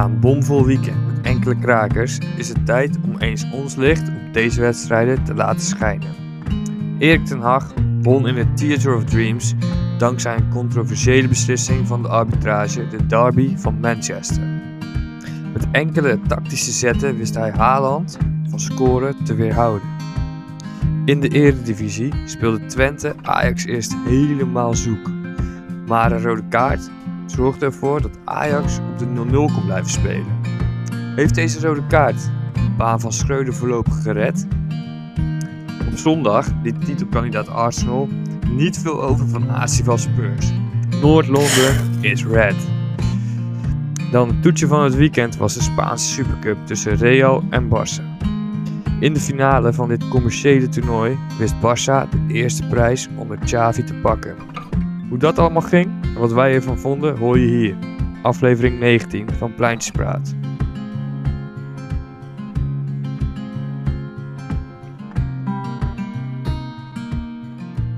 Na een bomvol weekend met enkele krakers is het tijd om eens ons licht op deze wedstrijden te laten schijnen. Erik ten Hag won in het Theatre of Dreams dankzij een controversiële beslissing van de arbitrage de derby van Manchester. Met enkele tactische zetten wist hij Haaland van scoren te weerhouden. In de Eredivisie speelde Twente Ajax eerst helemaal zoek. Maar een rode kaart zorgde ervoor dat Ajax op de 0-0 kon blijven spelen. Heeft deze rode kaart de baan van Schreuder voorlopig gered? Op zondag liet titelkandidaat Arsenal niet veel over van van Spurs. Noord-Londen is red. Dan het toetje van het weekend was de Spaanse Supercup tussen Real en Barça. In de finale van dit commerciële toernooi wist Barça de eerste prijs onder Xavi te pakken. Hoe dat allemaal ging en wat wij ervan vonden hoor je hier. Aflevering 19 van Pleintjespraat.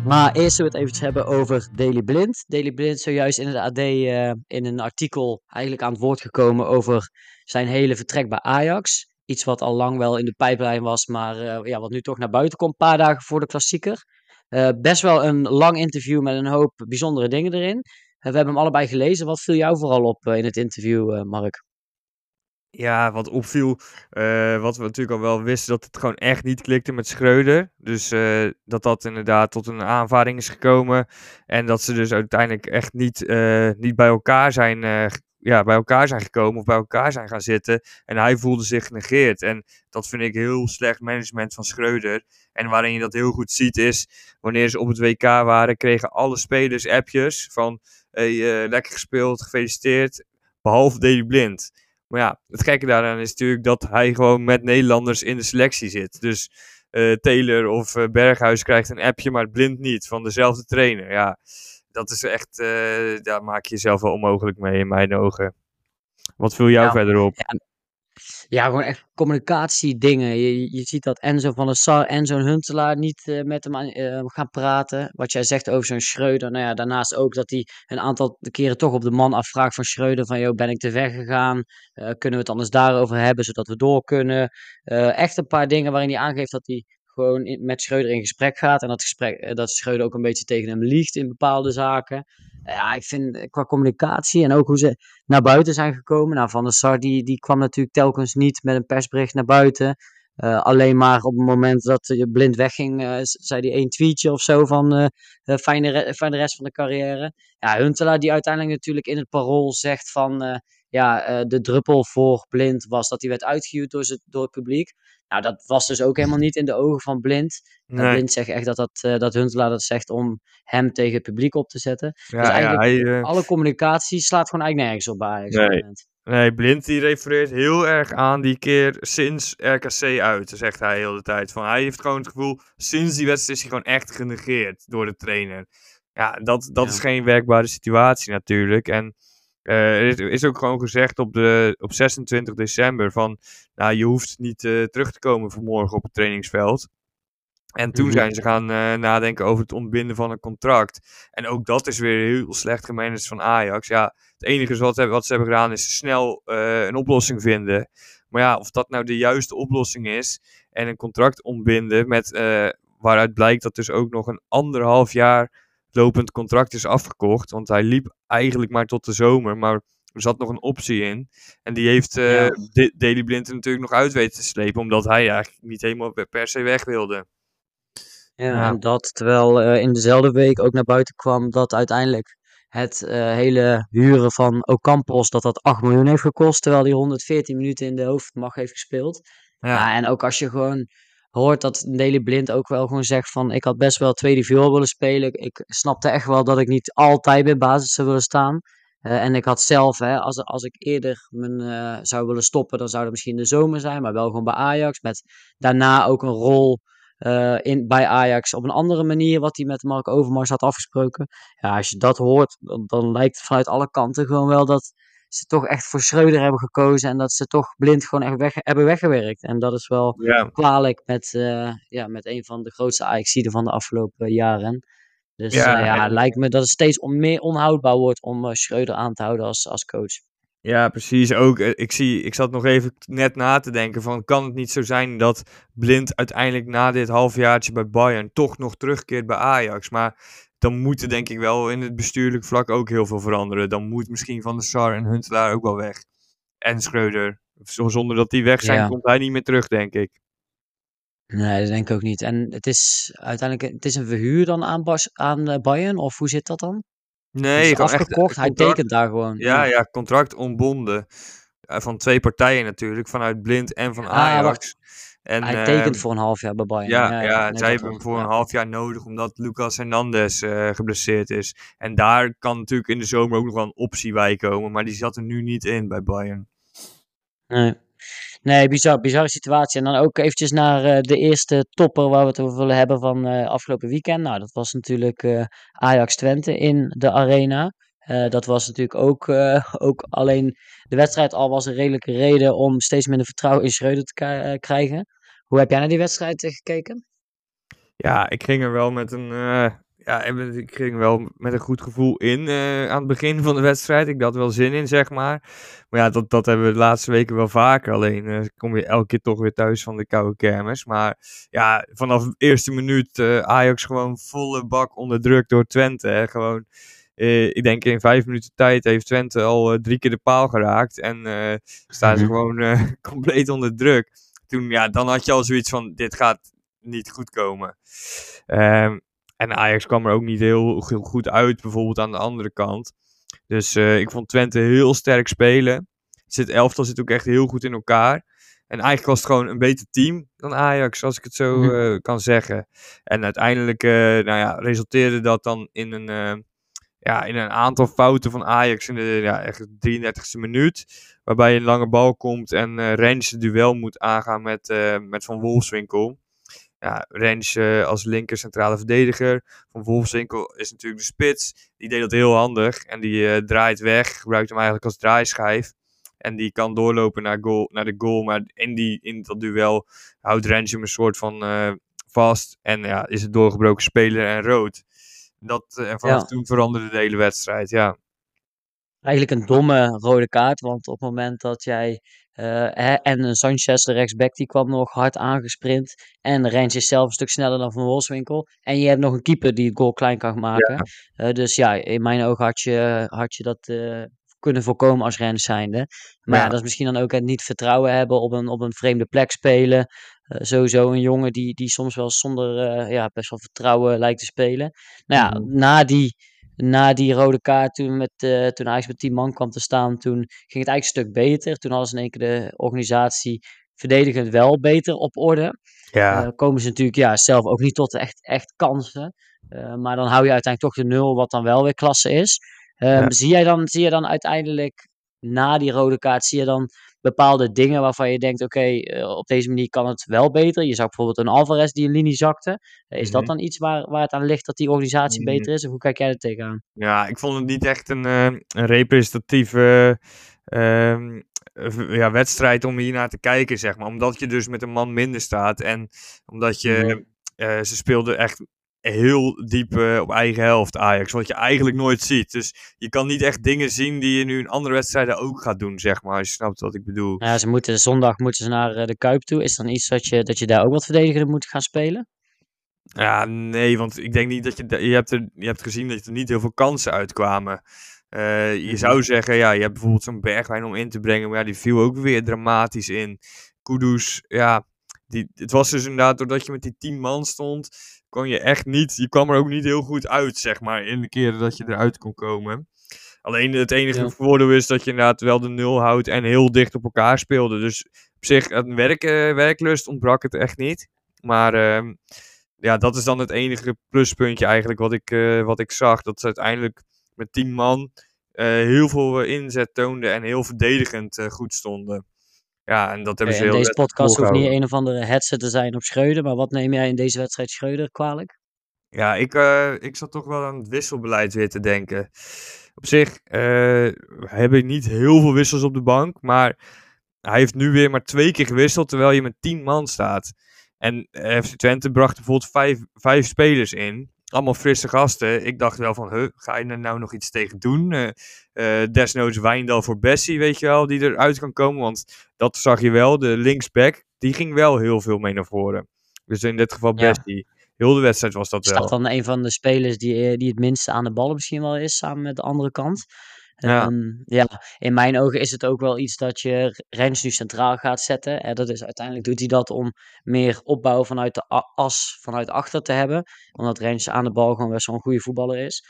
Maar eerst zullen we het even hebben over Daily Blind. Daily Blind is zojuist in het AD uh, in een artikel eigenlijk aan het woord gekomen over zijn hele vertrek bij Ajax. Iets wat al lang wel in de pijplijn was, maar uh, ja, wat nu toch naar buiten komt, een paar dagen voor de klassieker. Uh, best wel een lang interview met een hoop bijzondere dingen erin. Uh, we hebben hem allebei gelezen. Wat viel jou vooral op in het interview, Mark? Ja, wat opviel, wat we natuurlijk al wel wisten, dat het gewoon echt niet klikte met Schreuder. Dus dat dat inderdaad tot een aanvaring is gekomen. En dat ze dus uiteindelijk echt niet, niet bij, elkaar zijn, ja, bij elkaar zijn gekomen of bij elkaar zijn gaan zitten. En hij voelde zich genegeerd. En dat vind ik heel slecht management van Schreuder. En waarin je dat heel goed ziet is, wanneer ze op het WK waren, kregen alle spelers appjes van hey, lekker gespeeld, gefeliciteerd, behalve Deli Blind. Maar ja, het gekke daaraan is natuurlijk dat hij gewoon met Nederlanders in de selectie zit. Dus uh, Taylor of uh, Berghuis krijgt een appje, maar blind niet van dezelfde trainer. Ja, dat is echt, uh, daar maak je jezelf wel onmogelijk mee in mijn ogen. Wat viel jou ja, verder op? Ja, ja, gewoon echt communicatiedingen. Je, je ziet dat Enzo van der Sar en zo'n Huntelaar niet uh, met hem uh, gaan praten. Wat jij zegt over zo'n Schreuder. Nou ja, daarnaast ook dat hij een aantal keren toch op de man afvraagt van Schreuder. Van, joh, ben ik te ver gegaan? Uh, kunnen we het anders daarover hebben, zodat we door kunnen? echt een paar dingen waarin hij aangeeft dat hij gewoon met Schreuder in gesprek gaat. En dat, gesprek, dat Schreuder ook een beetje tegen hem liegt in bepaalde zaken. Ja, ik vind eh, qua communicatie en ook hoe ze naar buiten zijn gekomen. Nou, Van der Sar die, die kwam natuurlijk telkens niet met een persbericht naar buiten. Uh, alleen maar op het moment dat je blind wegging, uh, zei hij één tweetje of zo van uh, fijne, re fijne rest van de carrière. Ja, Huntelaar die uiteindelijk natuurlijk in het parool zegt van ja, de druppel voor blind was dat hij werd uitgehuwd door, door het publiek. Nou, dat was dus ook helemaal niet in de ogen van Blind. Nee. Blind zegt echt dat, dat, dat Huntelaar dat zegt om hem tegen het publiek op te zetten. Ja, dus eigenlijk ja, hij, alle communicatie slaat gewoon eigenlijk nergens op bij. Nee. Nee, Blind die refereert heel erg aan die keer sinds RKC uit, zegt hij heel de tijd. Van, hij heeft gewoon het gevoel, sinds die wedstrijd is hij gewoon echt genegeerd door de trainer. Ja, dat, dat is geen werkbare situatie natuurlijk. En uh, er is ook gewoon gezegd op, de, op 26 december van, nou, je hoeft niet uh, terug te komen vanmorgen op het trainingsveld. En toen zijn ze gaan uh, nadenken over het ontbinden van een contract. En ook dat is weer heel slecht gemanaged van Ajax. Ja, het enige wat, wat ze hebben gedaan is snel een oplossing vinden. Maar ja, of dat nou de juiste oplossing is en een contract ontbinden met, waaruit blijkt dat dus ook nog een anderhalf jaar lopend contract is afgekocht. Want hij liep eigenlijk maar tot de zomer. Maar er zat nog een optie in. En die heeft ja. Daily Blind natuurlijk nog uit weten te slepen. Omdat hij eigenlijk niet helemaal per se weg wilde. Ja, en dat terwijl uh, in dezelfde week ook naar buiten kwam dat uiteindelijk het uh, hele huren van Ocampos, dat dat 8 miljoen heeft gekost. Terwijl hij 114 minuten in de hoofdmacht heeft gespeeld. Ja. ja. en ook als je gewoon hoort dat Daily Blind ook wel gewoon zegt van ik had best wel tweede viool willen spelen. Ik snapte echt wel dat ik niet altijd bij basis zou willen staan. Uh, en ik had zelf, hè, als, als ik eerder mijn, uh, zou willen stoppen, dan zou dat misschien de zomer zijn, maar wel gewoon bij Ajax. Met daarna ook een rol uh, in, bij Ajax op een andere manier, wat hij met Mark Overmars had afgesproken. Ja, als je dat hoort, dan, dan lijkt het vanuit alle kanten gewoon wel dat ze toch echt voor Schreuder hebben gekozen en dat ze toch blind gewoon echt weg, hebben weggewerkt. En dat is wel ja. kwalijk met, uh, ja, met een van de grootste Ajaxiden van de afgelopen jaren. Dus ja, uh, ja, lijkt me dat het steeds on meer onhoudbaar wordt om Schreuder aan te houden als, als coach. Ja, precies. Ook, eh, ik, zie, ik zat nog even net na te denken van, kan het niet zo zijn dat Blind uiteindelijk na dit halfjaartje bij Bayern toch nog terugkeert bij Ajax? Maar dan moet er denk ik wel in het bestuurlijk vlak ook heel veel veranderen. Dan moet misschien Van der Sar en Huntelaar ook wel weg. En Schreuder. Zonder dat die weg zijn, komt hij niet meer terug, denk ik. Nee, dat denk ik ook niet. En het is uiteindelijk het is een verhuur dan aan, Bas, aan eh, Bayern, of hoe zit dat dan? Nee, is afgekocht, hij tekent daar gewoon. Ja, ja, contract ontbonden. van twee partijen natuurlijk, vanuit Blind en van ah, Ajax. En, hij tekent ehm, voor een half jaar bij Bayern. Ja, ja, ja zij hebben hem voor een half jaar nodig omdat Lucas Hernandez uh, geblesseerd is. En daar kan natuurlijk in de zomer ook nog wel een optie bij komen, maar die zat er nu niet in bij Bayern. Nee. Nee, bizar, bizarre situatie. En dan ook eventjes naar uh, de eerste topper waar we het over willen hebben van uh, afgelopen weekend. Nou, dat was natuurlijk uh, Ajax Twente in de arena. dat was natuurlijk ook, ook alleen de wedstrijd al was een redelijke reden om steeds minder vertrouwen in Schreuder te krijgen. Hoe heb jij naar die wedstrijd gekeken? Ja, ik ging er wel met een ja, ik ging wel met een goed gevoel in uh, aan het begin van de wedstrijd. Ik had wel zin in, zeg maar. Maar ja, dat, dat hebben we de laatste weken wel vaker. Alleen uh, kom je elke keer toch weer thuis van de koude kermis. Maar ja, vanaf de eerste minuut uh, Ajax gewoon volle bak onderdrukt door Twente. Hè. Gewoon, ik denk in vijf minuten tijd heeft Twente al drie keer de paal geraakt. En staan ze mhm. gewoon compleet onder druk. Toen, ja, dan had je al zoiets van, dit gaat niet goed komen. Um, en Ajax kwam er ook niet heel, goed uit, bijvoorbeeld aan de andere kant. Dus uh, ik vond Twente heel sterk spelen. Het zit, elftal zit ook echt heel goed in elkaar. En eigenlijk was het gewoon een beter team dan Ajax, als ik het zo uh, kan zeggen. En uiteindelijk uh, nou ja, resulteerde dat dan in een, ja, in een aantal fouten van Ajax in de ja, echt 33e minuut. Waarbij een lange bal komt en Rens het duel moet aangaan met, met Van Wolfswinkel ja, Rens uh, als linker centrale verdediger. Van Wolfswinkel is natuurlijk de spits. Die deed dat heel handig. En die uh, draait weg. Gebruikt hem eigenlijk als draaischijf. En die kan doorlopen naar, goal, naar de goal. Maar in, die, in dat duel houdt Rens hem een soort van uh, vast. En ja, is het doorgebroken speler en rood. Dat, en vanaf ja. toen veranderde de hele wedstrijd. Ja. Eigenlijk een domme rode kaart. Want op het moment dat jij uh, en Sanchez, de rechtsback, die kwam nog hard aangesprint. En Rens is zelf een stuk sneller dan Van Wolfswinkel. En je hebt nog een keeper die het goal klein kan maken. Ja. Uh, dus ja, in mijn ogen had je, had je dat uh, kunnen voorkomen als Rens zijnde. Maar ja. ja. dat is misschien dan ook het niet vertrouwen hebben op een, op een vreemde plek spelen. sowieso een jongen die, die soms wel zonder ja, best wel vertrouwen lijkt te spelen. Nou ja, mm. na die na die rode kaart, toen, met, uh, toen Ajax met 10 man kwam te staan, toen ging het eigenlijk een stuk beter. Toen hadden ze in één keer de organisatie verdedigend wel beter op orde. Ja. Uh, komen ze natuurlijk ja, zelf ook niet tot echt, echt kansen. Uh, maar dan hou je uiteindelijk toch de nul, wat dan wel weer klasse is. Ja. zie, jij dan, zie je dan uiteindelijk na die rode kaart, zie je dan bepaalde dingen waarvan je denkt, oké, okay, uh, op deze manier kan het wel beter. Je zag bijvoorbeeld een Alvarez die een linie zakte. Uh, is mm -hmm. dat mhm. dan iets waar, waar het aan ligt dat die organisatie mm -hmm. beter is? Of hoe kijk jij er tegenaan? Ja, ik vond het niet echt een, uh, een representatieve ja, wedstrijd om hier naar te kijken, zeg maar. Omdat je dus met een man minder staat en omdat je... Mm -hmm. ze speelden echt heel diep uh, op eigen helft Ajax. Wat je eigenlijk nooit ziet. Dus je kan niet echt dingen zien die je nu in andere wedstrijden ook gaat doen, zeg maar. Als je snapt wat ik bedoel. Ja, ze moeten, zondag moeten ze naar uh, de Kuip toe. Is dan iets dat je, dat je daar ook wat verdedigender moet gaan spelen? Ja, nee, want ik denk niet dat je... Je hebt, er, je hebt gezien dat er niet heel veel kansen uitkwamen. Uh, je zou zeggen, ja, je hebt bijvoorbeeld zo'n Bergwijn om in te brengen. Maar ja, die viel ook weer dramatisch in. Kudus, ja... Die, het was dus inderdaad doordat je met die tien man stond kon je echt niet, je kwam er ook niet heel goed uit, zeg maar, in de keren dat je eruit kon komen. Alleen het enige ja. voordeel is dat je inderdaad wel de nul houdt en heel dicht op elkaar speelde. Dus op zich, een werk, uh, werklust ontbrak het echt niet. Maar uh, ja, dat is dan het enige pluspuntje eigenlijk wat ik, uh, wat ik zag. Dat ze uiteindelijk met tien man uh, heel veel inzet toonden en heel verdedigend goed stonden. Ja, en dat hebben ze heel Deze podcast hoeft niet een of andere headset te zijn op Schreuder, maar wat neem jij in deze wedstrijd Schreuder kwalijk? Ja, ik, uh, ik zat toch wel aan het wisselbeleid weer te denken. Op zich uh, heb ik niet heel veel wissels op de bank, maar hij heeft nu weer maar twee keer gewisseld, terwijl je met tien man staat. En FC Twente bracht bijvoorbeeld vijf, vijf spelers in. Allemaal frisse gasten. Ik dacht wel van, huh, ga je er nou nog iets tegen doen? Uh, uh, desnoods Wijndal voor Bessie, weet je wel, die eruit kan komen. Want dat zag je wel, de linksback, die ging wel heel veel mee naar voren. Dus in dit geval Bessie. Heel de wedstrijd was dat wel. Is dat dan een van de spelers die, die het minste aan de bal misschien wel is, samen met de andere kant? Ja. Um, ja, in mijn ogen is het ook wel iets dat je Rens nu centraal gaat zetten. En dat is, uiteindelijk doet hij dat om meer opbouw vanuit de as, vanuit achter te hebben. Omdat Rens aan de bal gewoon best wel een goede voetballer is.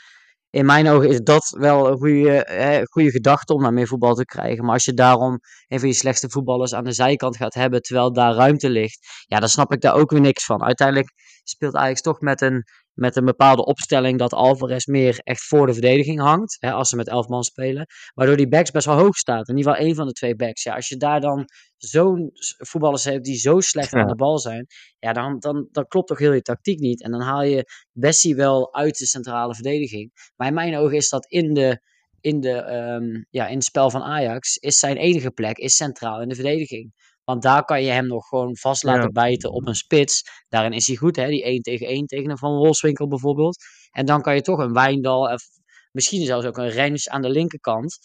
In mijn ogen is dat wel een goede, goede gedachte om naar meer voetbal te krijgen. Maar als je daarom een van je slechtste voetballers aan de zijkant gaat hebben, terwijl daar ruimte ligt, ja, dan snap ik daar ook weer niks van. Uiteindelijk speelt Ajax toch met een met een bepaalde opstelling dat Alvarez meer echt voor de verdediging hangt. Hè, als ze met elf man spelen. Waardoor die backs best wel hoog staat. In ieder geval één van de twee backs. Ja, als je daar dan zo'n voetballers hebt die zo slecht aan de bal zijn. Ja, dan, dan, dan klopt toch heel je tactiek niet. En dan haal je Bessie wel uit de centrale verdediging. Maar in mijn ogen is dat in de in, de, um, ja, in het spel van Ajax is zijn enige plek is centraal in de verdediging. Want daar kan je hem nog gewoon vast laten bijten op een spits. Daarin is hij goed, hè? die 1 tegen 1 tegen een Van Wolfswinkel bijvoorbeeld. En dan kan je toch een Wijndal, of misschien zelfs ook een Rens aan de linkerkant,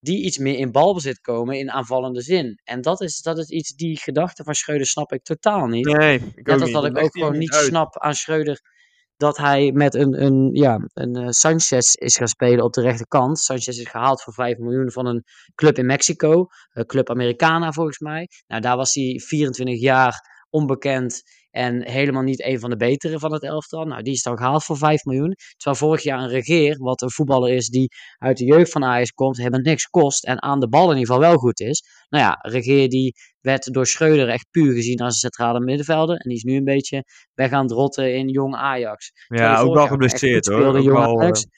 die iets meer in balbezit komen in aanvallende zin. En dat is, dat is iets, die gedachte van Schreuder snap ik totaal niet. Nee, ik Net als dat ik ook gewoon niet snap aan Schreuder dat hij met een, een, ja, een uh, Sanchez is gaan spelen op de rechterkant. Sanchez is gehaald voor 5 miljoen van een club in Mexico, Club Americana volgens mij. Nou, daar was hij 24 jaar onbekend en helemaal niet een van de betere van het elftal. Nou, die is dan gehaald voor 5 miljoen. Terwijl vorig jaar een Regeer, wat een voetballer is die uit de jeugd van Ajax komt, hebben niks kost en aan de bal in ieder geval wel goed is. Nou ja, Regeer die werd door Schreuder echt puur gezien als een centrale middenvelder. En die is nu een beetje weg aan het rotten in jong Ajax. Ja, ook wel geblesseerd hoor. Wel, Ajax. Uh...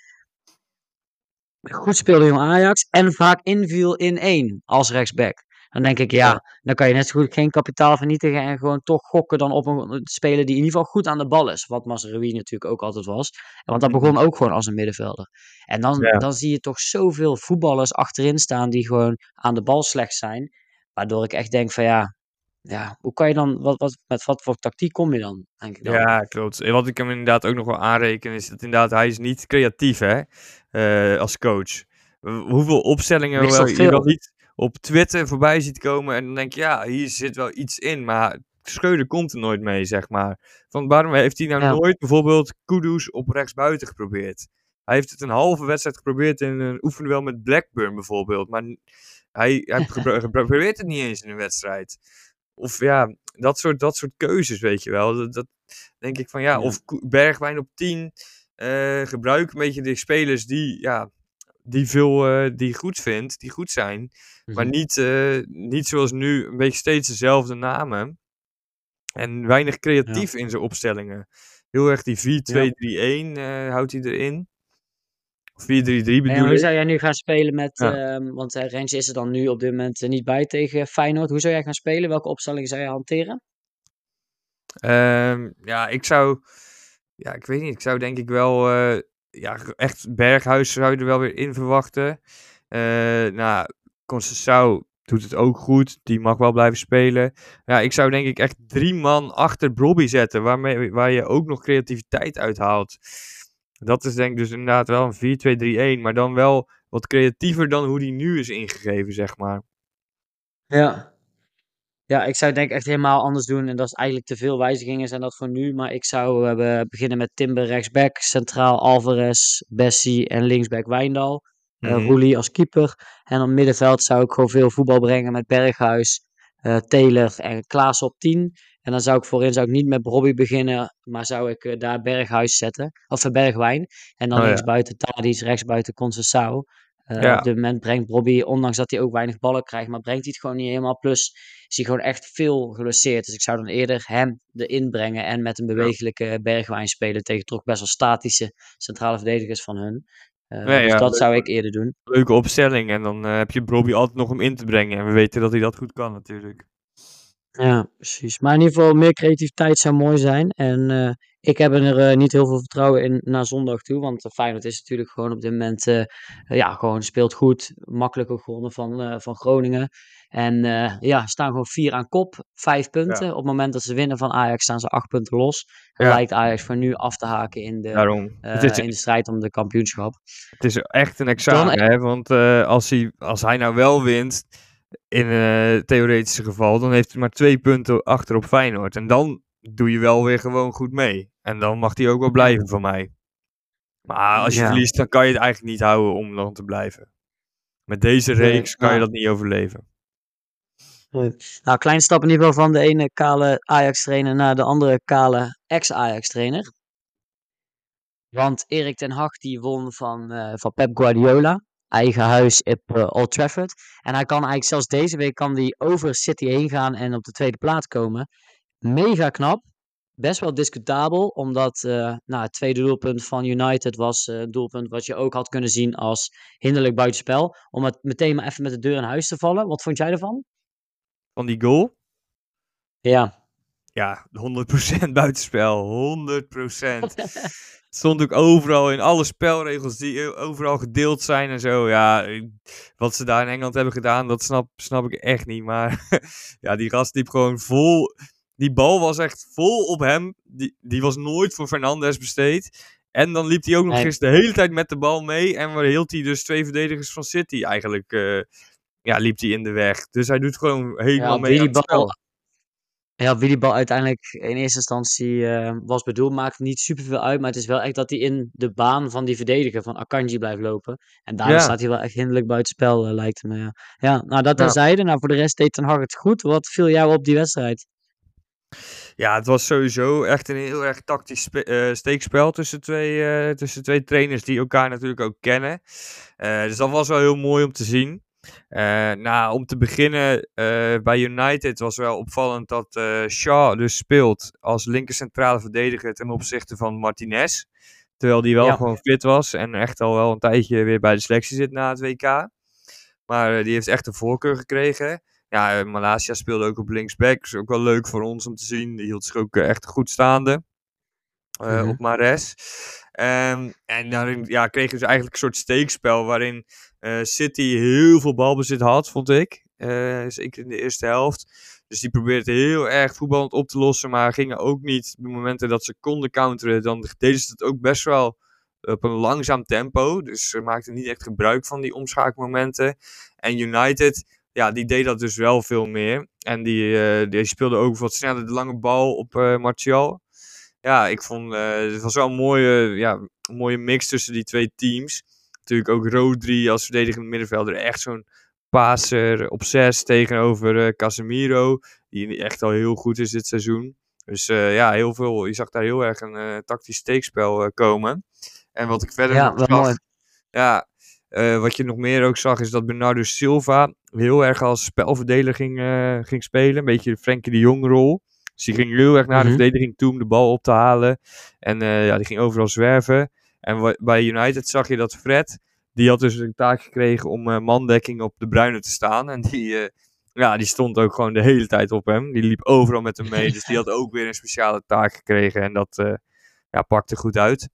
Goed speelde jong Ajax en vaak inviel in één als rechtsback. Dan denk ik, ja, dan kan je net zo goed geen kapitaal vernietigen en gewoon toch gokken dan op een speler die in ieder geval goed aan de bal is. Wat Mazraoui natuurlijk ook altijd was. Want dat begon ook gewoon als een middenvelder. En dan, dan zie je toch zoveel voetballers achterin staan die gewoon aan de bal slecht zijn. Waardoor ik echt denk van ja, ja hoe kan je dan, wat, wat, met wat voor tactiek kom je dan? Denk ik dan? Ja, klopt. En wat ik hem inderdaad ook nog wel aanreken is dat inderdaad hij is niet creatief hè, uh, als coach. Hoeveel opstellingen wel, je wel niet op Twitter voorbij ziet komen. En dan denk je, ja, hier zit wel iets in. Maar Schreuder komt er nooit mee, zeg maar. Van waarom heeft hij nou nooit bijvoorbeeld Kudus op rechtsbuiten geprobeerd? Hij heeft het een halve wedstrijd geprobeerd in een oefenduel met Blackburn bijvoorbeeld. Maar hij, hij probeert het niet eens in een wedstrijd. Of ja, dat soort, dat soort keuzes, weet je wel. Dat, dat denk ik van ja, of Bergwijn op 10. Uh, eh, gebruik een beetje de spelers die, ja, die veel uh, die goed vindt, die goed zijn. Maar mhm. niet, uh, niet zoals nu, een beetje steeds dezelfde namen. En weinig creatief in zijn opstellingen. Heel erg die 4-2-3-1 uh, houdt hij erin. 4-3-3 bedoel en hoe zou jij nu gaan spelen met, ja. uh, want uh, Rens is er dan nu op dit moment niet bij tegen Feyenoord. Hoe zou jij gaan spelen? Welke opstellingen zou je hanteren? Um, ja, ik zou, ja, ik weet niet, ik zou denk ik wel, uh, ja, echt Berghuis zou je er wel weer in verwachten. Uh, nou, Concessao doet het ook goed. Die mag wel blijven spelen. Ja, ik zou denk ik echt drie man achter Brobby zetten. Waarmee, waar je ook nog creativiteit uithaalt. Dat is denk ik dus inderdaad wel een 4-2-3-1. Maar dan wel wat creatiever dan hoe die nu is ingegeven, zeg maar. Ja. Ja, ik zou denk ik echt helemaal anders doen. En dat is eigenlijk te veel wijzigingen zijn dat voor nu. Maar ik zou uh, beginnen met Timber rechtsback. Centraal Alvarez, Bessie en linksback Wijndal. Uh, Roelie als keeper. En op middenveld zou ik gewoon veel voetbal brengen met Berghuis, uh, Taylor en Klaas op 10. En dan zou ik voorin zou ik niet met Robbie beginnen, maar zou ik daar Berghuis zetten. Of Bergwijn. En dan oh, links buiten Tadic, rechts buiten Concessao. Uh, ja. Op dit moment brengt Robbie, ondanks dat hij ook weinig ballen krijgt, maar brengt hij het gewoon niet helemaal. Plus is hij gewoon echt veel geblesseerd. Dus ik zou dan eerder hem erin brengen en met een bewegelijke Bergwijn spelen tegen toch best wel statische centrale verdedigers van hun. Uh, nee, dus ja, dat zou ik eerder doen. Leuke opstelling. En dan uh, heb je Bobby altijd nog om in te brengen. En we weten dat hij dat goed kan natuurlijk. Ja, precies. Maar in ieder geval meer creativiteit zou mooi zijn. En uh, Ik heb er niet heel veel vertrouwen in naar zondag toe. Want Feyenoord is natuurlijk gewoon op dit moment, ja, gewoon speelt goed. Makkelijker gewonnen van, van Groningen. En ja, staan gewoon vier aan kop, vijf punten. Op het moment dat ze winnen van Ajax staan ze acht punten los. En ja. lijkt Ajax voor nu af te haken in de, in de strijd om de kampioenschap. Het is echt een examen, hè? Want als, hij, als hij nou wel wint, in een theoretische geval, dan heeft hij maar twee punten achter op Feyenoord. En dan doe je wel weer gewoon goed mee. En dan mag hij ook wel blijven van mij. Maar als je ja. verliest, dan kan je het eigenlijk niet houden om dan te blijven. Met deze reeks kan je dat niet overleven. Nou, klein stap in ieder geval van de ene kale Ajax-trainer naar de andere kale ex-Ajax-trainer. Want Erik ten Hag die won van, uh, van Pep Guardiola. Eigen huis op uh, Old Trafford. En hij kan eigenlijk zelfs deze week kan die over City heen gaan en op de tweede plaats komen. Mega knap. Best wel discutabel, omdat uh, nou, het tweede doelpunt van United was een doelpunt wat je ook had kunnen zien als hinderlijk buitenspel. Om het meteen maar even met de deur in huis te vallen. Wat vond jij ervan? van die goal. Ja. Ja, 100% buitenspel. 100%. Het stond ook overal in alle spelregels die overal gedeeld zijn en zo. Ja, wat ze daar in Engeland hebben gedaan, dat snap, snap ik echt niet. Maar ja, die gast liep gewoon vol. Die bal was echt vol op hem. Die, die was nooit voor Fernandes besteed. En dan liep hij ook nog nee. eens de hele tijd met de bal mee. En hield hij dus twee verdedigers van City eigenlijk uh, ja, liep hij in de weg. Dus hij doet gewoon helemaal ja, mee die bal, Ja, wie die bal uiteindelijk in eerste instantie uh, was bedoeld, maakt niet superveel uit. Maar het is wel echt dat hij in de baan van die verdediger van Akanji blijft lopen. En daar ja. staat hij wel echt hinderlijk buitenspel, uh, lijkt me. Ja. ja, nou dat terzijde. Nou, voor de rest deed Ten Hag het goed. Wat viel jou op die wedstrijd? Ja, het was sowieso echt een heel erg tactisch uh, steekspel tussen twee, tussen twee trainers die elkaar natuurlijk ook kennen. dus dat was wel heel mooi om te zien. Nou, om te beginnen, bij United was wel opvallend dat Shaw dus speelt als linker centrale verdediger ten opzichte van Martinez. Terwijl die wel ja. gewoon fit was en echt al wel een tijdje weer bij de selectie zit na het WK. Maar die heeft echt een voorkeur gekregen. Ja, Malasia speelde ook op linksback. is ook wel leuk voor ons om te zien. Die hield zich ook echt goed staande. Mm -hmm. Op Mares. Um, en daarin ja, kregen ze eigenlijk een soort steekspel waarin uh, City heel veel balbezit had, vond ik. Uh, zeker in de eerste helft. Dus die probeerde heel erg voetballend op te lossen, maar gingen ook niet op de momenten dat ze konden counteren. Dan deden ze het ook best wel op een langzaam tempo. Dus ze maakten niet echt gebruik van die omschakelmomenten. En United, ja, die deed dat dus wel veel meer. En die, uh, die speelde ook wat sneller de lange bal op uh, Martial. Ja, ik vond uh, het was wel een mooie, ja, een mooie mix tussen die twee teams natuurlijk ook Rodri als verdedigende middenvelder. Echt zo'n passer op 6 tegenover Casemiro. Die echt al heel goed is dit seizoen. Dus uh, ja, heel veel. Je zag daar heel erg een uh, tactisch steekspel komen. En wat ik verder ja, nog zag. Mooi. Ja, wat je nog meer ook zag is dat Bernardo Silva heel erg als spelverdeler ging, ging spelen. Een beetje de Frenkie de Jong rol. Dus die ging heel erg naar de mm -hmm. verdediging toe om de bal op te halen. En ja, die ging overal zwerven. En bij United zag je dat Fred, die had dus een taak gekregen om mandekking op de Bruine te staan. En die, ja, die stond ook gewoon de hele tijd op hem. Die liep overal met hem mee. dus die had ook weer een speciale taak gekregen. En dat ja, pakte goed uit.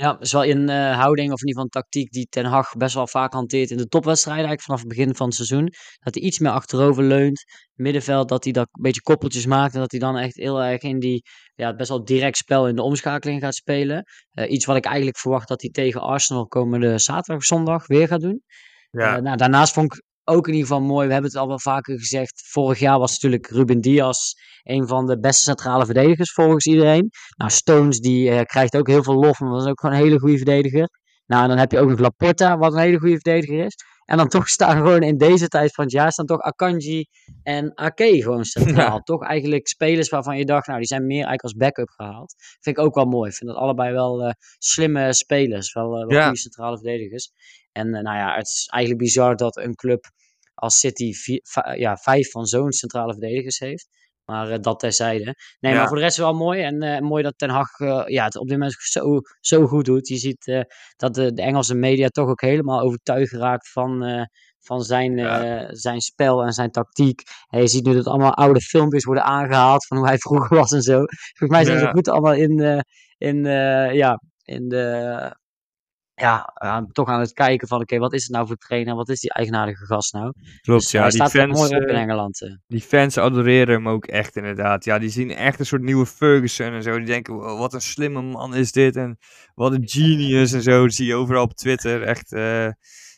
Ja, dat is wel een uh, houding of in ieder geval een tactiek die Ten Hag best wel vaak hanteert in de topwedstrijden. Eigenlijk vanaf het begin van het seizoen. Dat hij iets meer achterover leunt. Middenveld, dat hij dat een beetje koppeltjes maakt. En dat hij dan echt heel erg in die ja, best wel direct spel in de omschakeling gaat spelen. Uh, iets wat ik eigenlijk verwacht dat hij tegen Arsenal komende zaterdag of zondag weer gaat doen. Ja. Uh, nou, daarnaast vond ik ook in ieder geval mooi. We hebben het al wel vaker gezegd. Vorig jaar was natuurlijk Ruben Diaz een van de beste centrale verdedigers volgens iedereen. Nou, Stones die uh, krijgt ook heel veel lof, maar dat is ook gewoon een hele goede verdediger. Nou, en dan heb je ook nog Laporta, wat een hele goede verdediger is. En dan toch staan gewoon in deze tijd van het jaar, staan toch Akanji en Ake gewoon centraal. Ja. Toch eigenlijk spelers waarvan je dacht, nou, die zijn meer eigenlijk als backup gehaald. Vind ik ook wel mooi. Ik vind dat allebei wel uh, slimme spelers, wel, uh, wel ja. goede centrale verdedigers. En uh, nou ja, het is eigenlijk bizar dat een club als City vier, ja, vijf van zo'n centrale verdedigers heeft. Maar eh, dat terzijde. Nee, Ja. maar voor de rest wel mooi. En eh, mooi dat Ten Hag eh, ja, het op dit moment zo, zo goed doet. Je ziet eh, dat de, de Engelse media toch ook helemaal overtuigd raakt van, eh, van zijn, Ja. eh, zijn spel en zijn tactiek. En je ziet nu dat allemaal oude filmpjes worden aangehaald van hoe hij vroeger was en zo. Volgens mij zijn ze goed allemaal in, eh, in, eh, ja, in de... Ja, aan- toch aan het kijken van, oké, wat is het nou voor trainer? Wat is die eigenaardige gast nou? Klopt, Dus ja. hij Die staat fans, mooi op in eh, Engeland. eh. die fans adoreren hem ook echt inderdaad. Ja, die zien echt een soort nieuwe Ferguson en zo. Die denken, "Wow, wat een slimme man is dit. En wat een genius en zo. Dat zie je overal op Twitter. Echt, eh,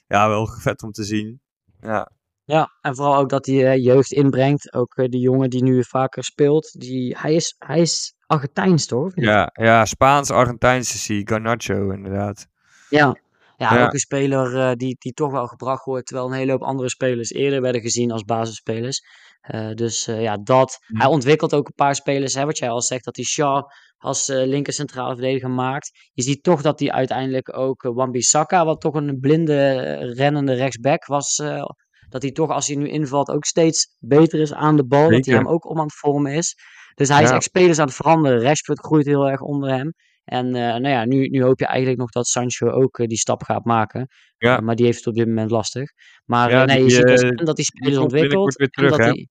ja, wel vet om te zien. Ja, Ja, en vooral ook dat hij jeugd inbrengt. Ook eh, die jongen die nu vaker speelt. Die, hij, is, hij is Argentijns, toch? ja, ja Spaans-Argentijnse zie. Garnacho inderdaad. Ja, ja, Ja. ook een speler eh, die, die toch wel gebracht wordt. Terwijl een hele hoop andere spelers eerder werden gezien als basisspelers. Eh, dus eh, ja, dat. Hm. Hij ontwikkelt ook een paar spelers. Hè, wat jij al zegt, dat hij Shaw als eh linker centrale verdediger maakt. Je ziet toch dat hij uiteindelijk ook uh, Wan-Bissaka, wat toch een blinde rennende rechtsback was. eh, dat hij toch, als hij nu invalt, ook steeds beter is aan de bal. Dat hij hem ook om aan het vormen is. Dus hij is echt spelers aan het veranderen. Rashford groeit heel erg onder hem. En eh, nou ja, nu, nu hoop je eigenlijk nog dat Sancho ook eh, die stap gaat maken. Ja. Eh, maar die heeft het op dit moment lastig. Maar Ja, nee, die, je ziet dus dat hij spelers ontwikkelt. weer terug, dat.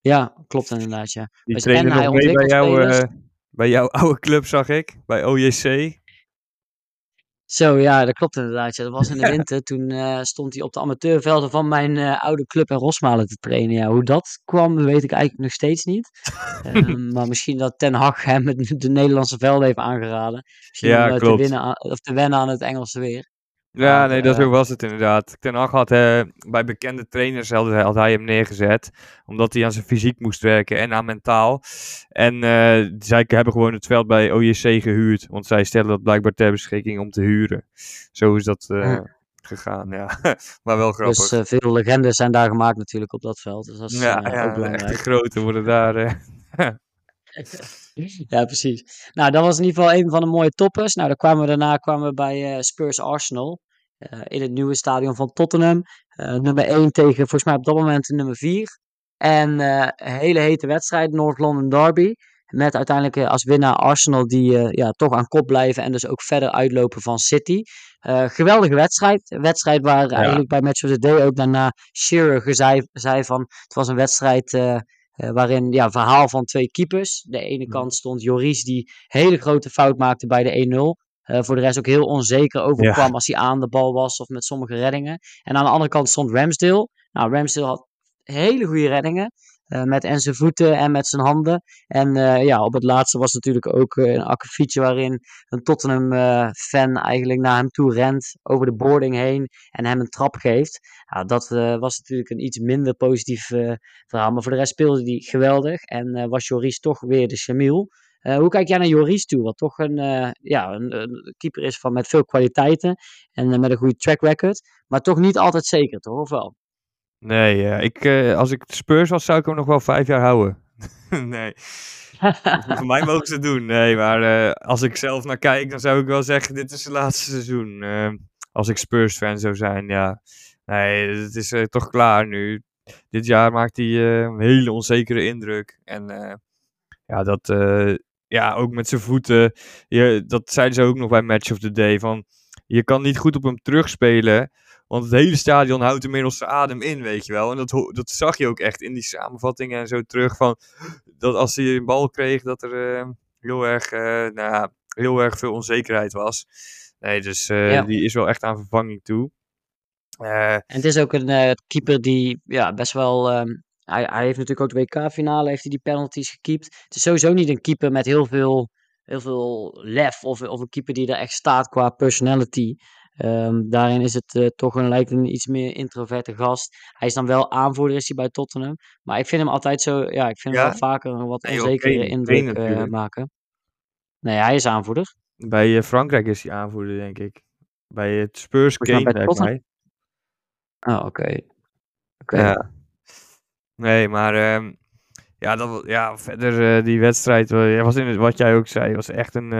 Ja, klopt inderdaad, ja. Die Dus en hij mee bij, ontwikkelt jou, bij jouw oude club, zag ik. Bij OJC. Zo, ja, dat klopt inderdaad. Ja. Dat was in de winter. Toen eh, stond hij op de amateurvelden van mijn eh, oude club in Rosmalen te trainen. Ja, hoe dat kwam, weet ik eigenlijk nog steeds niet. Ehm, maar misschien dat Ten Hag hem het, de Nederlandse velden heeft aangeraden. Misschien Ja, om eh, te, winnen aan, of te wennen aan het Engelse weer. Ja, nee, dat eh, zo was het inderdaad. Ten Hag had eh, bij bekende trainers had, had hij hem neergezet. Omdat hij aan zijn fysiek moest werken en aan mentaal. En eh, zij hebben gewoon het veld bij OJC gehuurd. Want zij stellen dat blijkbaar ter beschikking om te huren. Zo is dat eh, Ja. gegaan, ja. maar wel grappig. Dus veel legendes zijn daar gemaakt natuurlijk op dat veld. Dus dat is ja, ja, ook de belangrijk. echte grote worden daar... Ja, precies. Nou, dat was in ieder geval een van de mooie toppers. Nou, dan kwamen we daarna kwamen we bij eh, Spurs Arsenal. eh, in het nieuwe stadion van Tottenham. Eh, nummer 1 tegen, volgens mij op dat moment nummer 4. En een hele hete wedstrijd, North London Derby. Met uiteindelijk als winnaar Arsenal die ja, toch aan kop blijven en dus ook verder uitlopen van City. Geweldige wedstrijd. Een wedstrijd waar eigenlijk bij Match of the Day ook daarna Shearer zei, zei van... Het was een wedstrijd eh, waarin ja, verhaal van twee keepers. De ene Mhm. kant stond Joris die hele grote fout maakte bij de 1-0. Eh, voor de rest ook heel onzeker overkwam als hij aan de bal was of met sommige reddingen. En aan de andere kant stond Ramsdale. Nou, Ramsdale had hele goede reddingen. Eh, met en zijn voeten en met zijn handen. En eh, ja, op het laatste was natuurlijk ook eh, een akkefietje waarin een Tottenham-fan eigenlijk naar hem toe rent. Over de boarding heen en hem een trap geeft. Ja, dat was natuurlijk een iets minder positief verhaal. Maar voor de rest speelde hij geweldig. En was Joris toch weer de Chamiel. Hoe kijk jij naar Joris toe? Wat toch een, ja, een, keeper is van met veel kwaliteiten. En met een goede track record. Maar toch niet altijd zeker, toch? Of wel? Nee, ik, eh, als ik Spurs was, zou ik hem nog wel vijf jaar houden. nee. Voor mij mogen ze het doen. Nee, maar eh, als ik zelf naar kijk, dan zou ik wel zeggen: dit is het laatste seizoen. Eh, als ik Spurs-fan zou zijn, ja. Nee, het is eh, toch klaar nu. Dit jaar maakt hij een hele onzekere indruk. En ja, dat. ja, ook met zijn voeten. Je, dat zeiden ze ook nog bij Match of the Day. Van, je kan niet goed op hem terugspelen. Want het hele stadion houdt inmiddels zijn adem in, weet je wel. En dat, dat zag je ook echt in die samenvattingen en zo terug. Van, dat als hij een bal kreeg, dat er eh, heel, erg, eh, nou, ja, heel erg veel onzekerheid was. Nee, dus eh, Ja. die is wel echt aan vervanging toe. En het is ook een keeper die ja, best wel. ehm, hij, hij heeft natuurlijk ook de WK-finale, heeft hij die penalties gekiept. Het is sowieso niet een keeper met heel veel, heel veel lef. Of, of een keeper die er echt staat qua personality. Ehm, daarin is het eh, toch een, lijkt een iets meer introverte gast. Hij is dan wel aanvoerder is hij bij Tottenham. Maar ik vind hem altijd zo. Ja, ik vind hem wel vaker een wat Nee, onzekere indruk eh, maken. Nee, hij is aanvoerder. bij eh, Frankrijk is hij aanvoerder, denk ik. Bij het Spurs Kane, bij lijkt mij. Oh, oké. Oké. Ja. Nee, maar ehm, ja, dat, ja, verder die wedstrijd, was in het, wat jij ook zei, was echt een,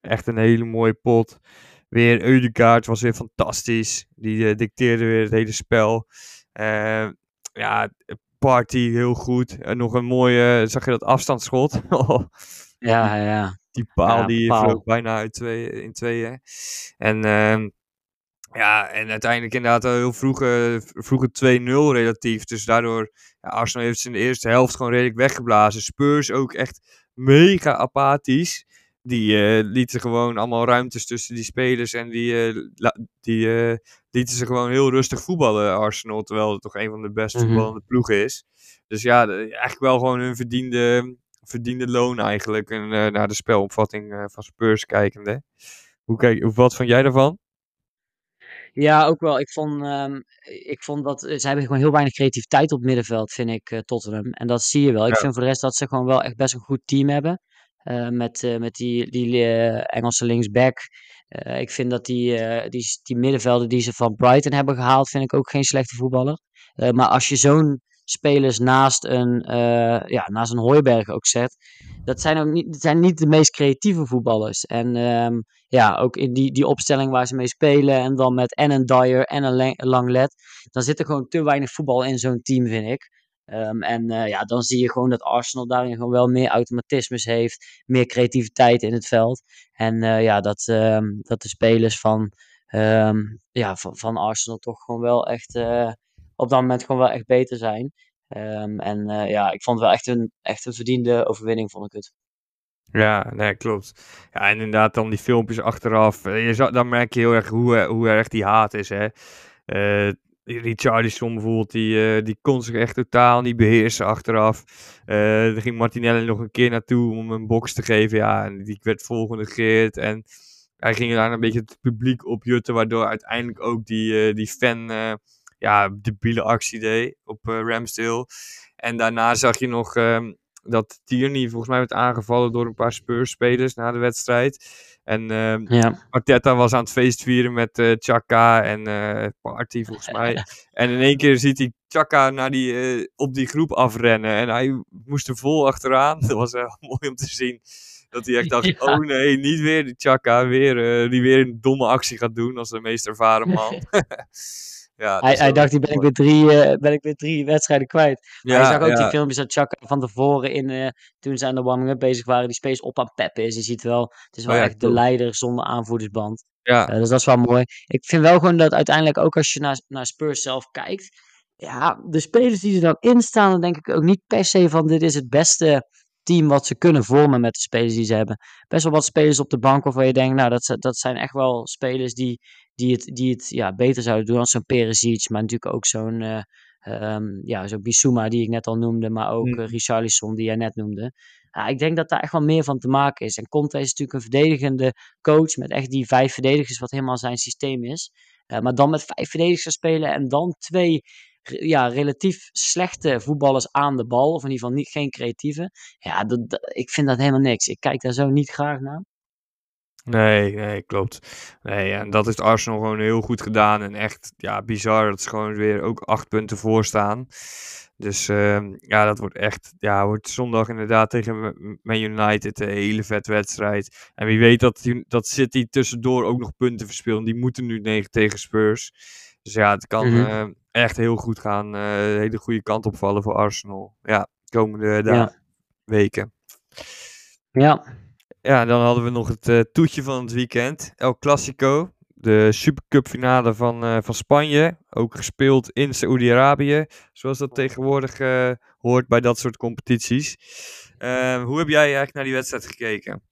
echt een hele mooie pot. Weer Eudegaard was weer fantastisch. Die eh, dicteerde weer het hele spel. Eh, ja, Party heel goed. En nog een mooie, zag je dat afstandsschot? ja, ja. Die paal Ja, die paal. vloog bijna uit twee, in tweeën. En ehm, ja, en uiteindelijk inderdaad heel vroeg, eh, vroeg het 2-0 relatief. Dus daardoor, ja, Arsenal heeft ze in de eerste helft gewoon redelijk weggeblazen. Spurs ook echt mega apathisch. Die eh, lieten gewoon allemaal ruimtes tussen die spelers en die, eh, die eh, lieten ze gewoon heel rustig voetballen, Arsenal. Terwijl het toch een van de best Mhm. voetballende ploegen is. Dus ja, de- eigenlijk wel gewoon hun verdiende, verdiende loon eigenlijk. En, naar de spelopvatting van Spurs kijkende. Hoe kijk, hoe- wat vond jij daarvan? Ja, ook wel. Ik vond, ehm, ik vond dat ze hebben gewoon heel weinig creativiteit op het middenveld, vind ik, Tottenham. En dat zie je wel. Ik Ja. vind voor de rest dat ze gewoon wel echt best een goed team hebben. Eh, met, eh, met die, die eh, Engelse linksback. Ik vind dat die, die, die middenvelder die ze van Brighton hebben gehaald, vind ik ook geen slechte voetballer. Maar als je zo'n spelers naast een, ja, naast een Hooiberg ook zet, dat zijn ook niet, dat zijn niet de meest creatieve voetballers. En ehm, ja, ook in die, die opstelling waar ze mee spelen. En dan met en een Dyer en een Lang- Langlet. Dan zit er gewoon te weinig voetbal in zo'n team, vind ik. Ehm, en eh, ja, dan zie je gewoon dat Arsenal daarin gewoon wel meer automatismes heeft. Meer creativiteit in het veld. En eh, ja, dat, ehm, dat de spelers van, ehm, ja, van, van Arsenal toch gewoon wel echt eh, op dat moment gewoon wel echt beter zijn. En ja, ik vond het wel echt een, echt een verdiende overwinning, vond ik het. Ja, nee, klopt. Ja, en inderdaad dan die filmpjes achteraf. Je zou, dan merk je heel erg hoe, hoe erg die haat is, hè. Richarlison bijvoorbeeld, die, eh, die kon zich echt totaal niet beheersen achteraf. Eh er ging Martinelli nog een keer naartoe om een box te geven. Ja, en die werd volgenegeerd. En hij ging daar een beetje het publiek op jutten, waardoor uiteindelijk ook die, eh, die fan ja, debiele actie deed op Ramsdale. En daarna zag je nog ehm, dat Tierney volgens mij werd aangevallen door een paar Spurs-spelers na de wedstrijd. En Ja, Arteta was aan het feestvieren met eh Chaka en eh, Party volgens mij. En in één keer ziet hij Chaka naar die, eh, op die groep afrennen. En hij moest er vol achteraan. Dat was wel mooi om te zien. Dat hij echt dacht, Ja. oh nee, niet weer die Chaka. Weer, die weer een domme actie gaat doen als de meest ervaren man. Ja, hij, hij dacht, die ben ik, weer drie, eh, ben ik weer drie wedstrijden kwijt. Maar Ja, je zag ook die filmpjes dat Chaka van tevoren in, eh, toen ze aan de warming-up bezig waren, die space op aan peppen is. Je ziet wel, het is wel Oh echt de leider zonder aanvoerdersband. Ja, Eh, dus dat is wel mooi. Ik vind wel gewoon dat uiteindelijk ook als je naar, naar Spurs zelf kijkt, ja, de spelers die er dan in staan, dan denk ik ook niet per se van dit is het beste team wat ze kunnen vormen met de spelers die ze hebben. Best wel wat spelers op de bank waarvan je denkt, nou, dat, dat zijn echt wel spelers die, die het, die het ja, beter zouden doen als zo'n Perisic, maar natuurlijk ook zo'n ehm, ja, zo'n Bissouma die ik net al noemde, maar ook Mm. eh, Richarlison die jij net noemde. Ja, ik denk dat daar echt wel meer van te maken is. En Conte is natuurlijk een verdedigende coach met echt die vijf verdedigers, wat helemaal zijn systeem is. Eh, maar dan met vijf verdedigers spelen en dan twee ja, relatief slechte voetballers aan de bal, of in ieder geval niet, geen creatieve. Ja, dat, dat- ik vind dat helemaal niks. Ik kijk daar zo niet graag naar. Nee, nee, klopt. Nee, en dat heeft Arsenal gewoon heel goed gedaan. En echt, ja, bizar dat ze gewoon weer ook acht punten voor staan. Dus ehm, ja, dat wordt echt, ja, wordt zondag inderdaad tegen Ma- Man United een hele vette wedstrijd. En wie weet dat, die- dat City tussendoor ook nog punten verspillen. Die moeten nu negen tegen Spurs. Dus ja, het kan Mhm. eh, echt heel goed gaan. eh, een hele goede kant opvallen voor Arsenal. Ja, komende dagen, weken. Ja, Ja, dan hadden we nog het eh, toetje van het weekend. El Clasico. De Supercup finale van, eh, van Spanje. Ook gespeeld in Saoedi-Arabië. Zoals dat tegenwoordig eh, hoort bij dat soort competities. Eh, hoe heb jij eigenlijk naar die wedstrijd gekeken?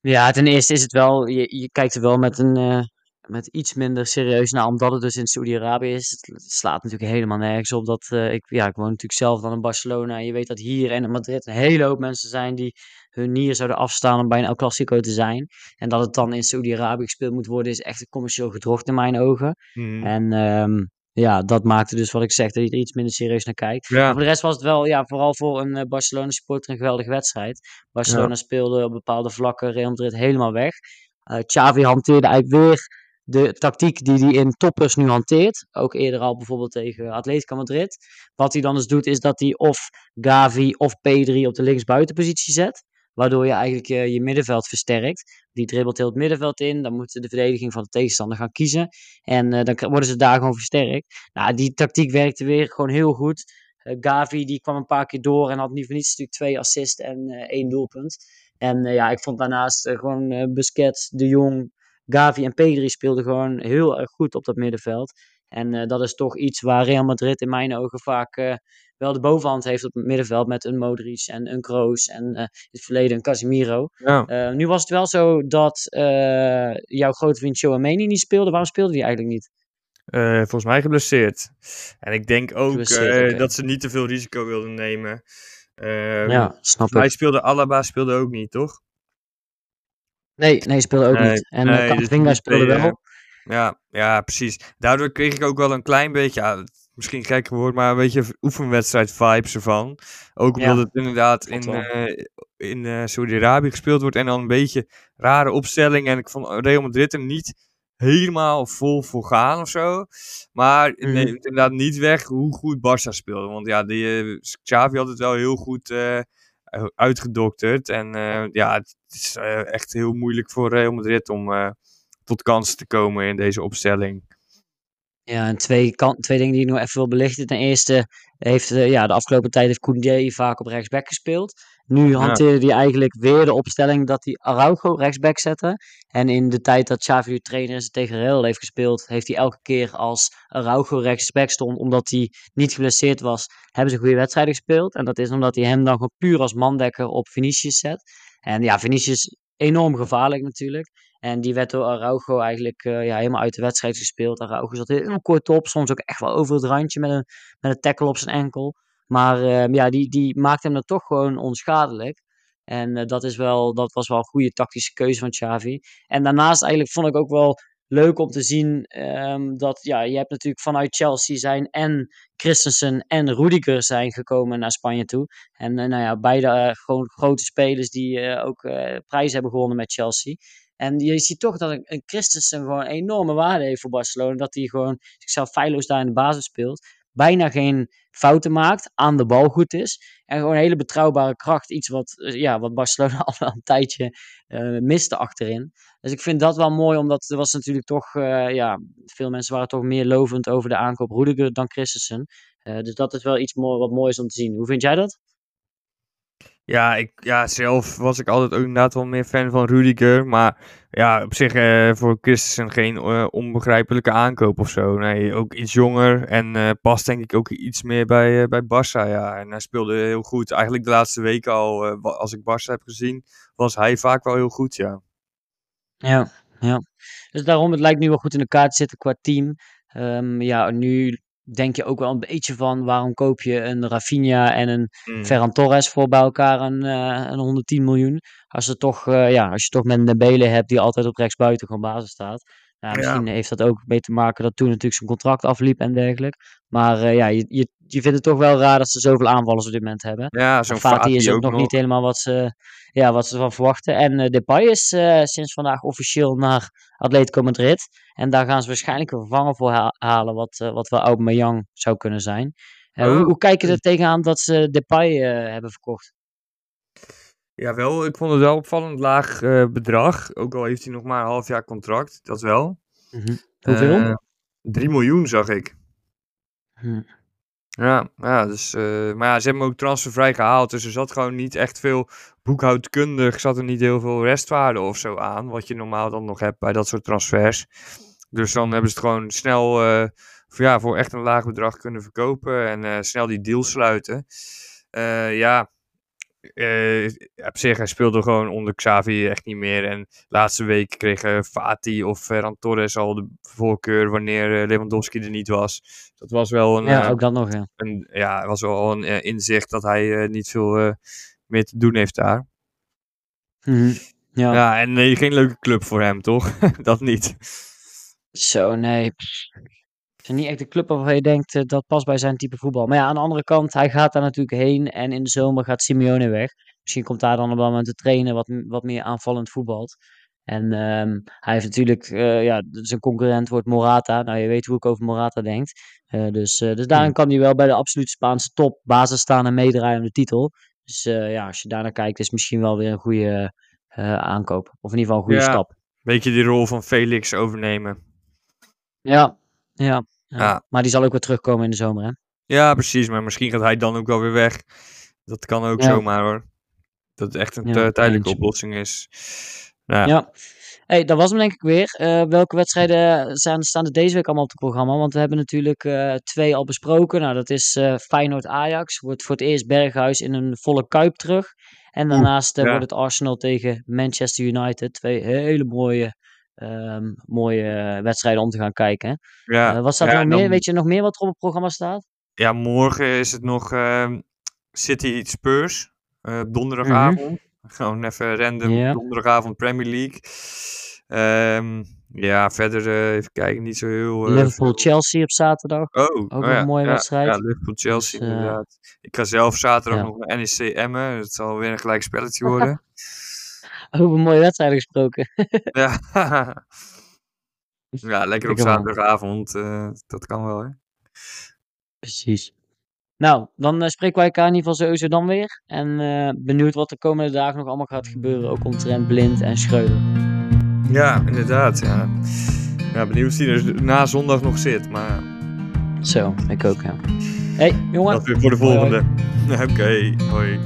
ja, ten eerste is het wel, je, je kijkt er wel met een met iets minder serieus naar, omdat het dus in Saoedi-Arabië is. Het slaat natuurlijk helemaal nergens op dat, ik, ja, ik woon natuurlijk zelf dan in Barcelona. En je weet dat hier en in Madrid een hele hoop mensen zijn die hun nier zouden afstaan om bij een El Clasico te zijn. En dat het dan in Saoedi-Arabië gespeeld moet worden, is echt een commercieel gedrocht in mijn ogen. Mhm. En ehm, ja, dat maakte dus wat ik zeg, dat je er iets minder serieus naar kijkt. Maar voor de rest was het wel, ja, vooral voor een eh, Barcelona supporter een geweldige wedstrijd. Barcelona speelde op bepaalde vlakken Real Madrid helemaal weg. Eh Xavi hanteerde eigenlijk weer de tactiek die hij in toppers nu hanteert. Ook eerder al bijvoorbeeld tegen Atletico Madrid. Wat hij dan eens doet, is dat hij of Gavi of Pedri op de linksbuitenpositie zet. Waardoor je eigenlijk je, je middenveld versterkt. Die dribbelt heel het middenveld in, dan moet de verdediging van de tegenstander gaan kiezen. En eh, dan worden ze daar gewoon versterkt. Nou, die tactiek werkte weer gewoon heel goed. Eh, Gavi die kwam een paar keer door en had niet voor niets natuurlijk twee assists en eh, één doelpunt. En eh, ja, ik vond daarnaast eh, gewoon eh, Busquets, De Jong, Gavi en Pedri speelden gewoon heel erg goed op dat middenveld. En eh, dat is toch iets waar Real Madrid in mijn ogen vaak eh, wel de bovenhand heeft op het middenveld met een Modric en een Kroos en eh, in het verleden een Casemiro. Ja. Eh, nu was het wel zo dat eh, jouw grote vriend Chouameni niet speelde. Waarom speelde hij eigenlijk niet? Volgens mij geblesseerd. En ik denk ook dat ze niet te veel risico wilden nemen. Eh, ja, snap Hij ik. speelde, Alaba speelde ook niet, toch? Nee, nee, speelde ook Nee, niet. En nee, dus speelde wel. Ja, ja, precies. Daardoor kreeg ik ook wel een klein beetje, is misschien gek woord, maar een beetje oefenwedstrijd vibes ervan. Ook omdat Ja, het inderdaad in, eh, in eh, Saudi-Arabië gespeeld wordt en dan een beetje rare opstelling. En ik vond Real Madrid er niet helemaal vol voor gaan of zo. Maar het Mhm. neemt inderdaad niet weg hoe goed Barça speelde. Want ja, die, eh, Xavi had het wel heel goed uitgedokterd. En ja, het is echt heel moeilijk voor Real Madrid om tot kansen te komen in deze opstelling. Ja, en twee, kan, twee dingen die ik nog even wil belichten. Ten eerste heeft eh, ja, de afgelopen tijd heeft Koundé vaak op rechtsback gespeeld. Nu hanteerde hij eigenlijk weer de opstelling dat hij Araujo rechtsback zette. En in de tijd dat Xavi trainer is en tegen Real heeft gespeeld, heeft hij elke keer als Araujo rechtsback stond, omdat hij niet geblesseerd was, hebben ze goede wedstrijden gespeeld. En dat is omdat hij hem dan gewoon puur als mandekker op Vinicius zet. En ja, Vinicius enorm gevaarlijk natuurlijk. En die werd door Araujo eigenlijk eh, ja, helemaal uit de wedstrijd gespeeld. Araujo zat heel kort op, soms ook echt wel over het randje met een, met een tackle op zijn enkel. Maar eh, ja, die, die maakte hem dan toch gewoon onschadelijk. En eh, dat, is wel, dat was wel een goede tactische keuze van Xavi. En daarnaast eigenlijk vond ik ook wel leuk om te zien ehm, dat ja, je hebt natuurlijk vanuit Chelsea zijn en Christensen en Rudiger zijn gekomen naar Spanje toe. En eh, nou ja, beide gewoon grote spelers die ook prijzen hebben gewonnen met Chelsea. En je ziet toch dat een, Christensen gewoon enorme waarde heeft voor Barcelona. Dat hij gewoon zichzelf feilloos daar in de basis speelt. Bijna geen fouten maakt, aan de bal goed is. En gewoon een hele betrouwbare kracht. Iets wat, eh, ja, wat Barcelona al een tijdje eh, miste achterin. Dus ik vind dat wel mooi, omdat er was natuurlijk toch, eh, ja, veel mensen waren toch meer lovend over de aankoop Rudiger dan Christensen. Dus dat is wel iets mooi, wat moois om te zien. Hoe vind jij dat? Ja, ik, ja, zelf was ik altijd ook inderdaad wel meer fan van Rudiger. Maar ja, op zich eh, voor Christensen geen eh, onbegrijpelijke aankoop of zo. Nee, ook iets jonger en eh, past denk ik ook iets meer bij, bij Barça. Ja. En hij speelde heel goed. Eigenlijk de laatste weken al, als ik Barça heb gezien, was hij vaak wel heel goed, ja. Ja, ja. Dus daarom, het lijkt nu wel goed in elkaar te zitten qua team. Ehm, ja, nu denk je ook wel een beetje van waarom koop je een Rafinha en een Mm. Ferran Torres voor bij elkaar een, eh, een 110 miljoen. Als, je toch, eh, ja, als je toch met een Dembele hebt die altijd op rechtsbuiten gewoon basis staat. Nou, Ja. misschien heeft dat ook mee te maken dat toen natuurlijk zijn contract afliep en dergelijke. Maar eh, ja, je, je, je vindt het toch wel raar dat ze zoveel aanvallers op dit moment hebben. Ja, zo'n Fati is ook, ook nog niet helemaal wat ze, ja, wat ze van verwachten. En eh, Depay is eh, sinds vandaag officieel naar Atletico Madrid. En daar gaan ze waarschijnlijk een vervanger voor ha- halen, wat, eh, wat wel Aubameyang zou kunnen zijn. Hoe, Oh. hoe kijk je er tegenaan dat ze Depay hebben verkocht? Ja, wel. Ik vond het wel opvallend laag bedrag. Ook al heeft hij nog maar een half jaar contract. Dat wel. Hoeveel? Eh 3 miljoen zag ik. Hm. Ja, ja dus, eh, maar ze hebben hem ook transfervrij gehaald. Dus er zat gewoon niet echt veel boekhoudkundig. Zat er niet heel veel restwaarde of zo aan. Wat je normaal dan nog hebt bij dat soort transfers. Dus dan hebben ze het gewoon snel eh, voor, ja, voor echt een laag bedrag kunnen verkopen. En eh, snel die deal sluiten. Eh, ja, eh, op zich, hij speelde gewoon onder Xavi echt niet meer. En laatste week kregen Fati of Ferran Torres al de voorkeur wanneer eh, Lewandowski er niet was. Dat was wel een, Ja, eh, ook dat nog, ja. een, ja, was wel een inzicht dat hij eh, niet veel eh, meer te doen heeft daar. Mhm. Ja. Ja, en nee, geen leuke club voor hem, toch? dat niet. Zo, nee. Het is niet echt een club waarvan je denkt eh, dat past bij zijn type voetbal. Maar ja, aan de andere kant, hij gaat daar natuurlijk heen. En in de zomer gaat Simeone weg. Misschien komt daar dan op dat moment te trainen wat, wat meer aanvallend voetbalt. En ehm, hij heeft natuurlijk, eh, ja, zijn concurrent wordt Morata. Nou, je weet hoe ik over Morata denk. Eh, dus, dus daarin kan hij wel bij de absolute Spaanse top basis staan en meedraaien om de titel. Dus ja, als je daarnaar kijkt, is het misschien wel weer een goede aankoop. Of in ieder geval een goede Ja. stap. Weet je die rol van Felix overnemen? Ja, ja, ja. Maar die zal ook weer terugkomen in de zomer, hè? Ja, precies. Maar misschien gaat hij dan ook wel weer weg. Dat kan ook Ja. zomaar hoor. Dat het echt een Ja, tijdelijke oplossing is. Nou, Ja. hey, dat was hem denk ik weer. Eh, welke wedstrijden zijn, staan er deze week allemaal op het programma? Want we hebben natuurlijk eh, twee al besproken. Nou, dat is eh Feyenoord-Ajax. Wordt voor het eerst Berghuis in een volle kuip terug. En daarnaast wordt het Arsenal tegen Manchester United. Twee hele mooie, ehm, mooie wedstrijden om te gaan kijken. Hè? ja. Eh, wat staat Ja, er nog meer? Weet je nog meer wat er op het programma staat? Ja, morgen is het nog ehm, City Spurs. eh, donderdagavond. Gewoon even random Mhm. Donderdagavond Premier League. Ehm, ja, verder eh, even kijken, niet zo heel... Liverpool-Chelsea op zaterdag. Oh, oh wel ja, een mooie ja, wedstrijd. Ja, Liverpool-Chelsea Dus, inderdaad. Ik ga zelf zaterdag ja. nog naar NEC Emmen. Dat zal weer een gelijk spelletje worden. Over mooie wedstrijden gesproken. ja. ja, lekker op zaterdagavond. eh, dat kan wel, hè. Precies. Nou, dan eh, spreken wij elkaar in ieder geval sowieso dan weer. En eh, benieuwd wat de komende dagen nog allemaal gaat gebeuren. Ook omtrent Blind en Schreuder. Ja, inderdaad, ja. Ja, benieuwd wie er na zondag nog zit, maar Zo, ik ook, ja. hey, jongen. dat weer voor de volgende. Oké, hoi.